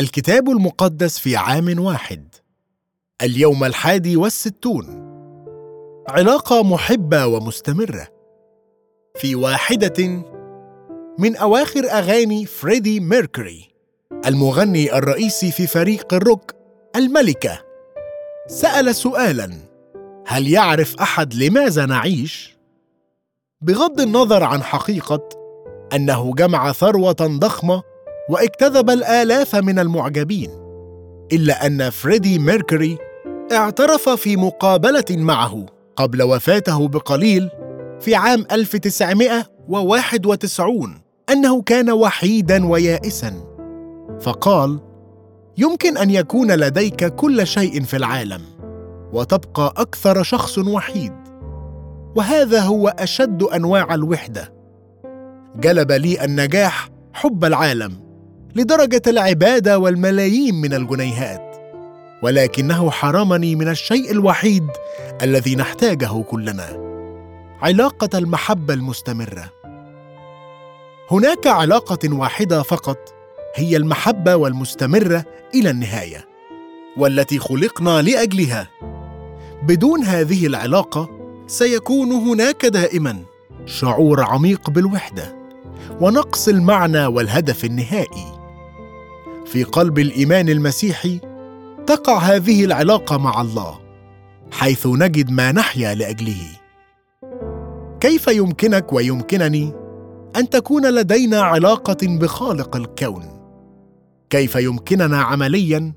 الكتاب المقدس في عام واحد. اليوم الحادي والستون. علاقة محبة ومستمرة. في واحدة من أواخر أغاني فريدي ميركوري المغني الرئيسي في فريق الروك الملكة سأل سؤالا هل يعرف أحد لماذا نعيش؟ بغض النظر عن حقيقة أنه جمع ثروة ضخمة واجتذب الآلاف من المعجبين إلا أن فريدي ميركوري اعترف في مقابلة معه قبل وفاته بقليل في عام 1991 أنه كان وحيدا ويائسا. فقال يمكن أن يكون لديك كل شيء في العالم وتبقى أكثر شخص وحيد وهذا هو أشد أنواع الوحدة. جلب لي النجاح حب العالم. لدرجة العباده والملايين من الجنيهات. ولكنه حرمني من الشيء الوحيد الذي نحتاجه كلنا علاقة المحبة المستمرة. هناك علاقة واحدة فقط هي المحبة والمستمرة إلى النهاية والتي خلقنا لأجلها. بدون هذه العلاقة سيكون هناك دائما شعور عميق بالوحدة ونقص المعنى والهدف النهائي. في قلب الإيمان المسيحي تقع هذه العلاقة مع الله حيث نجد ما نحيا لأجله. كيف يمكنك ويمكنني أن تكون لدينا علاقة بخالق الكون؟ كيف يمكننا عمليا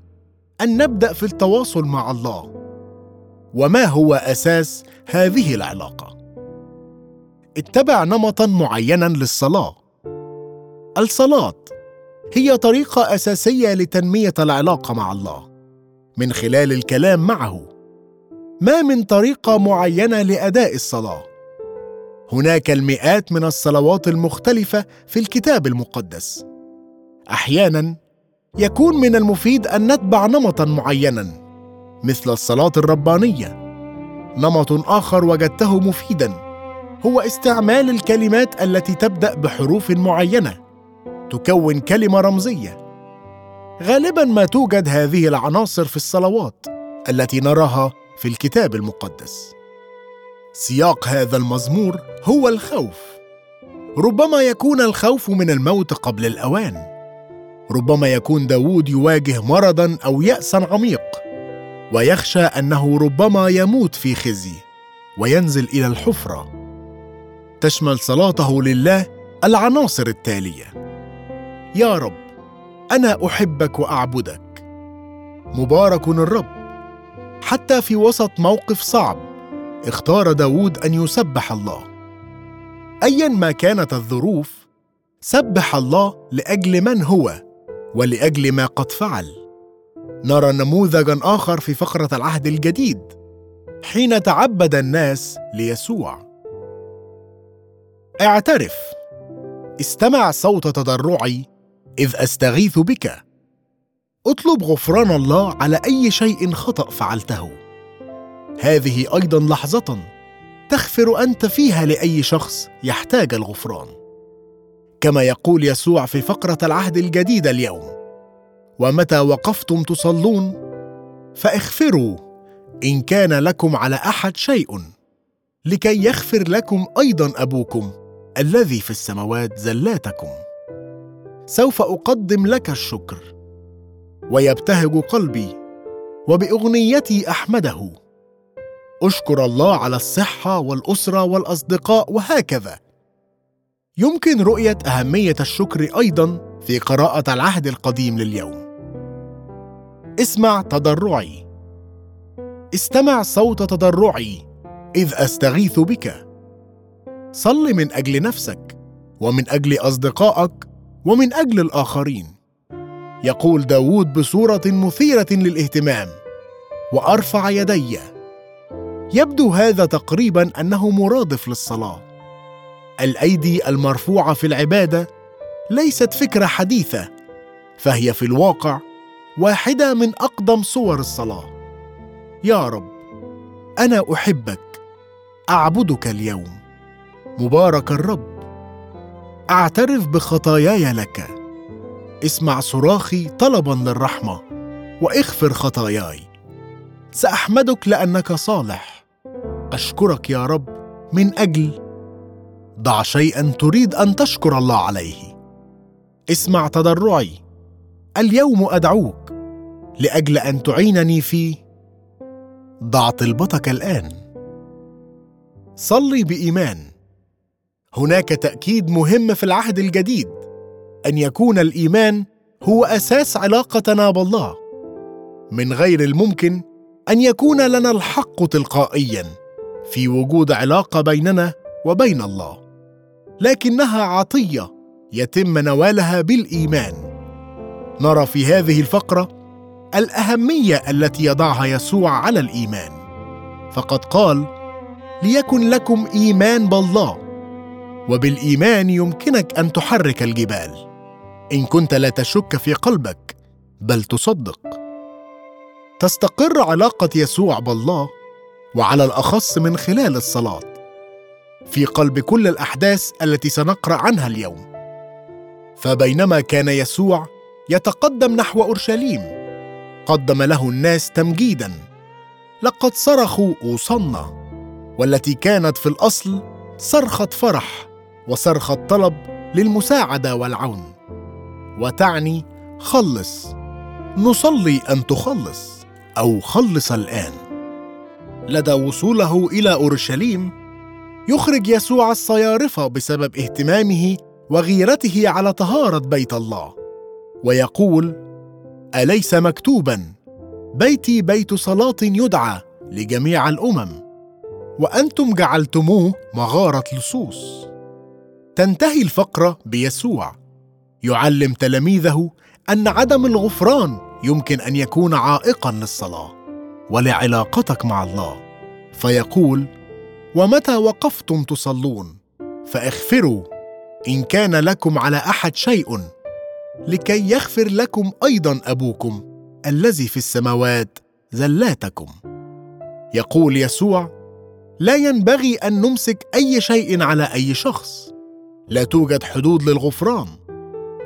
أن نبدأ في التواصل مع الله؟ وما هو أساس هذه العلاقة؟ اتبع نمطا معينا للصلاة. الصلاة هي طريقة أساسية لتنمية العلاقة مع الله. من خلال الكلام معه. ما من طريقة معينة لأداء الصلاة. هناك المئات من الصلوات المختلفة في الكتاب المقدس. أحيانا يكون من المفيد أن نتبع نمطا معينا مثل الصلاة الربانية. نمط آخر وجدته مفيدا هو استعمال الكلمات التي تبدأ بحروف معينة. تكون كلمة رمزية. غالبا ما توجد هذه العناصر في الصلوات التي نراها في الكتاب المقدس. سياق هذا المزمور هو الخوف. ربما يكون الخوف من الموت قبل الأوان. ربما يكون داود يواجه مرضا أو ياسا عميق. ويخشى أنه ربما يموت في خزي وينزل إلى الحفرة. تشمل صلاته لله العناصر التالية. يا رب أنا أحبك وأعبدك. مبارك الرب. حتى في وسط موقف صعب اختار داود أن يسبح الله. ايا ما كانت الظروف سبح الله لأجل من هو ولأجل ما قد فعل. نرى نموذجا آخر في فقرة العهد الجديد حين تعبد الناس ليسوع. اعترف. استمع صوت تضرعي إذ أستغيث بك. اطلب غفران الله على أي شيء خطأ فعلته. هذه أيضا لحظة تغفر أنت فيها لأي شخص يحتاج الغفران. كما يقول يسوع في فقرة العهد الجديد اليوم ومتى وقفتم تصلون؟ فاغفروا إن كان لكم على أحد شيء. لكي يغفر لكم أيضا أبوكم الذي في السماوات زلاتكم. سوف أقدم لك الشكر. ويبتهج قلبي وبأغنيتي أحمده. أشكر الله على الصحة والأسرة والأصدقاء وهكذا. يمكن رؤية أهمية الشكر أيضا في قراءة العهد القديم لليوم. اسمع تضرعي. استمع صوت تضرعي. إذ أستغيث بك. صل من أجل نفسك ومن أجل أصدقائك ومن أجل الآخرين. يقول داود بصورة مثيرة للاهتمام وأرفع يدي. يبدو هذا تقريبا أنه مرادف للصلاة. الأيدي المرفوعة في العبادة ليست فكرة حديثة فهي في الواقع واحدة من أقدم صور الصلاة. يا رب أنا أحبك أعبدك اليوم. مبارك الرب. أعترف بخطاياي لك. اسمع صراخي طلبا للرحمة واغفر خطاياي. سأحمدك لأنك صالح. أشكرك يا رب من أجل. ضع شيئا تريد أن تشكر الله عليه. اسمع تضرعي. اليوم أدعوك لأجل أن تعينني في. ضع طلبتك الآن. صلي بإيمان. هناك تأكيد مهم في العهد الجديد. أن يكون الإيمان هو أساس علاقتنا بالله من غير الممكن أن يكون لنا الحق تلقائيا في وجود علاقة بيننا وبين الله. لكنها عطية يتم نوالها بالإيمان. نرى في هذه الفقرة الأهمية التي يضعها يسوع على الإيمان. فقد قال ليكن لكم إيمان بالله وبالإيمان يمكنك أن تحرك الجبال. إن كنت لا تشك في قلبك بل تصدق. تستقر علاقة يسوع بالله وعلى الأخص من خلال الصلاة. في قلب كل الأحداث التي سنقرأ عنها اليوم. فبينما كان يسوع يتقدم نحو أورشليم قدم له الناس تمجيدا. لقد صرخوا اوصنا والتي كانت في الأصل صرخة فرح. وصرخه طلب للمساعدة والعون. وتعني خلص نصلي أن تخلص أو خلص الآن. لدى وصوله إلى أورشليم يخرج يسوع الصيارفه بسبب اهتمامه وغيرته على طهارة بيت الله. ويقول أليس مكتوبا؟ بيتي بيت صلاة يدعى لجميع الأمم. وأنتم جعلتموه مغارة لصوص. تنتهي الفقره بيسوع. يعلم تلاميذه أن عدم الغفران يمكن أن يكون عائقا للصلاة ولعلاقتك مع الله. فيقول ومتى وقفتم تصلون؟ فاغفروا إن كان لكم على أحد شيء لكي يغفر لكم أيضا أبوكم الذي في السماوات زلاتكم. يقول يسوع لا ينبغي أن نمسك أي شيء على أي شخص. لا توجد حدود للغفران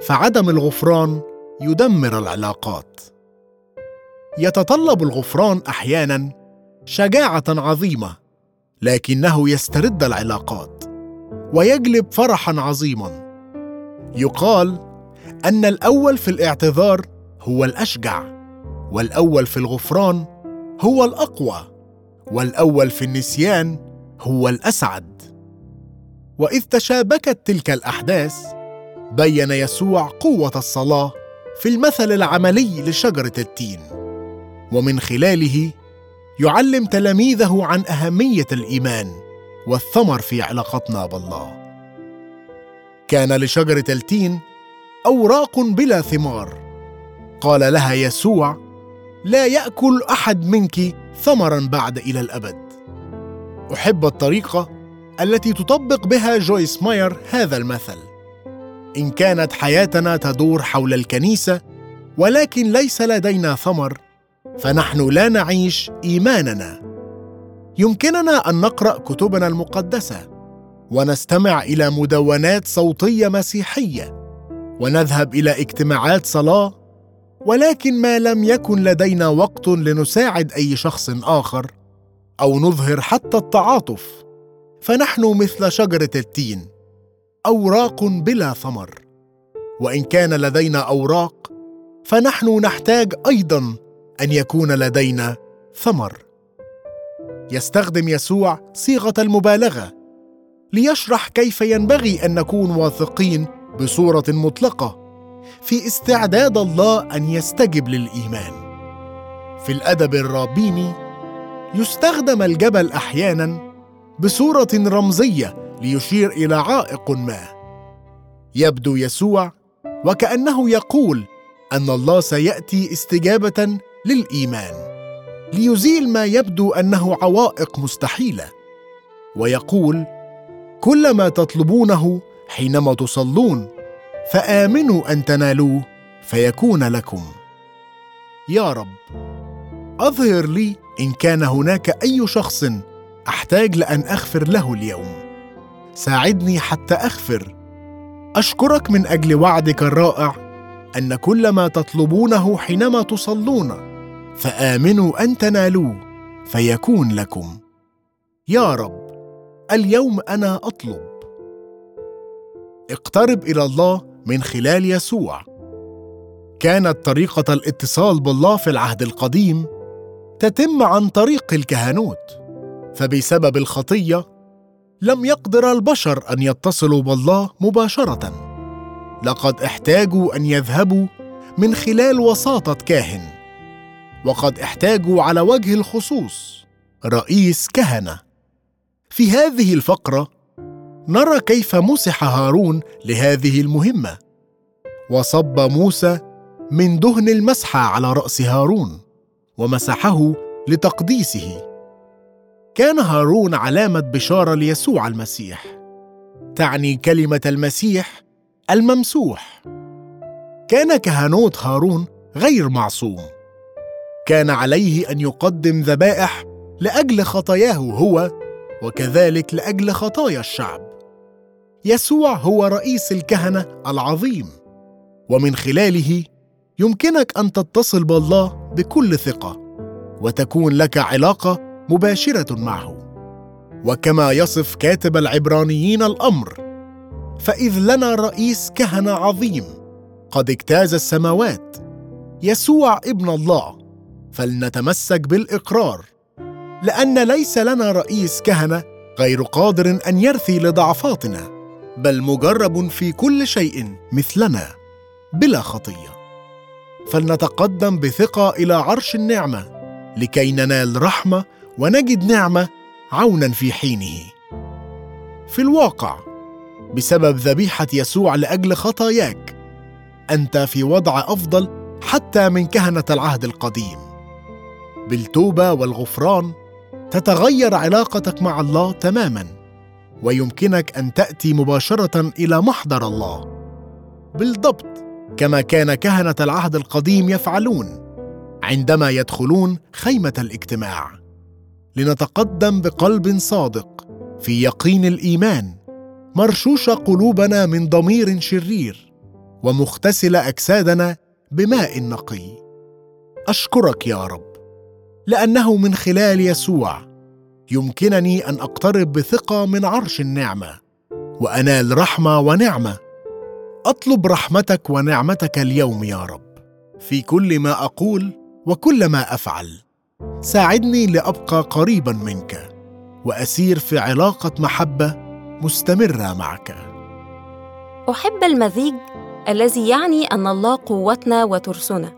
فعدم الغفران يدمر العلاقات. يتطلب الغفران أحيانا شجاعة عظيمة لكنه يسترد العلاقات ويجلب فرحا عظيما. يقال أن الأول في الاعتذار هو الأشجع والأول في الغفران هو الأقوى والأول في النسيان هو الأسعد. وإذ تشابكت تلك الأحداث بين يسوع قوة الصلاة في المثل العملي لشجرة التين. ومن خلاله يعلم تلاميذه عن أهمية الإيمان والثمر في علاقتنا بالله. كان لشجرة التين أوراق بلا ثمار. قال لها يسوع لا يأكل أحد منك ثمرا بعد إلى الأبد. أحب الطريقة التي تطبق بها جويس ماير هذا المثل. إن كانت حياتنا تدور حول الكنيسة ولكن ليس لدينا ثمر فنحن لا نعيش إيماننا. يمكننا أن نقرأ كتبنا المقدسة ونستمع إلى مدونات صوتية مسيحية ونذهب إلى اجتماعات صلاة ولكن ما لم يكن لدينا وقت لنساعد أي شخص آخر أو نظهر حتى التعاطف. فنحن مثل شجرة التين أوراق بلا ثمر. وإن كان لدينا أوراق فنحن نحتاج أيضا أن يكون لدينا ثمر. يستخدم يسوع صيغة المبالغة ليشرح كيف ينبغي أن نكون واثقين بصورة مطلقة في استعداد الله أن يستجب للإيمان. في الأدب الرابيني يستخدم الجبل أحيانا بصورة رمزية ليشير إلى عائق ما. يبدو يسوع وكأنه يقول أن الله سيأتي استجابة للإيمان ليزيل ما يبدو أنه عوائق مستحيلة. ويقول كل ما تطلبونه حينما تصلون فآمنوا أن تنالوه فيكون لكم. يا رب أظهر لي إن كان هناك أي شخص أحتاج لأن أغفر له اليوم. ساعدني حتى أغفر. أشكرك من أجل وعدك الرائع أن كل ما تطلبونه حينما تصلون فآمنوا أن تنالوه فيكون لكم. يا رب اليوم أنا أطلب. اقترب إلى الله من خلال يسوع. كانت طريقة الاتصال بالله في العهد القديم تتم عن طريق الكهنوت. فبسبب الخطية لم يقدر البشر أن يتصلوا بالله مباشرة. لقد احتاجوا أن يذهبوا من خلال وساطة كاهن وقد احتاجوا على وجه الخصوص رئيس كهنة. في هذه الفقرة نرى كيف مسح هارون لهذه المهمة وصب موسى من دهن المسحة على رأس هارون ومسحه لتقديسه. كان هارون علامة بشارة ليسوع المسيح. تعني كلمة المسيح الممسوح. كان كهنوت هارون غير معصوم. كان عليه أن يقدم ذبائح لأجل خطاياه هو وكذلك لأجل خطايا الشعب. يسوع هو رئيس الكهنة العظيم. ومن خلاله يمكنك أن تتصل بالله بكل ثقة وتكون لك علاقة مباشرة معه. وكما يصف كاتب العبرانيين الأمر فإذ لنا رئيس كهنه عظيم قد اجتاز السماوات يسوع ابن الله فلنتمسك بالإقرار. لأن ليس لنا رئيس كهنة غير قادر أن يرثي لضعفاتنا بل مجرب في كل شيء مثلنا بلا خطية. فلنتقدم بثقة إلى عرش النعمة لكي ننال رحمة ونجد نعمة عونا في حينه. في الواقع بسبب ذبيحة يسوع لأجل خطاياك أنت في وضع أفضل حتى من كهنة العهد القديم. بالتوبة والغفران تتغير علاقتك مع الله تماما ويمكنك أن تأتي مباشرة إلى محضر الله. بالضبط كما كان كهنة العهد القديم يفعلون عندما يدخلون خيمة الاجتماع. لنتقدم بقلب صادق في يقين الإيمان. مرشوش قلوبنا من ضمير شرير ومغتسل أجسادنا بماء نقي. أشكرك يا رب لأنه من خلال يسوع يمكنني أن أقترب بثقة من عرش النعمة وأنال رحمة ونعمة. أطلب رحمتك ونعمتك اليوم يا رب في كل ما أقول وكل ما أفعل. ساعدني لأبقى قريبا منك وأسير في علاقة محبة مستمرة معك. أحب المزيج الذي يعني أن الله قوتنا وترسنا.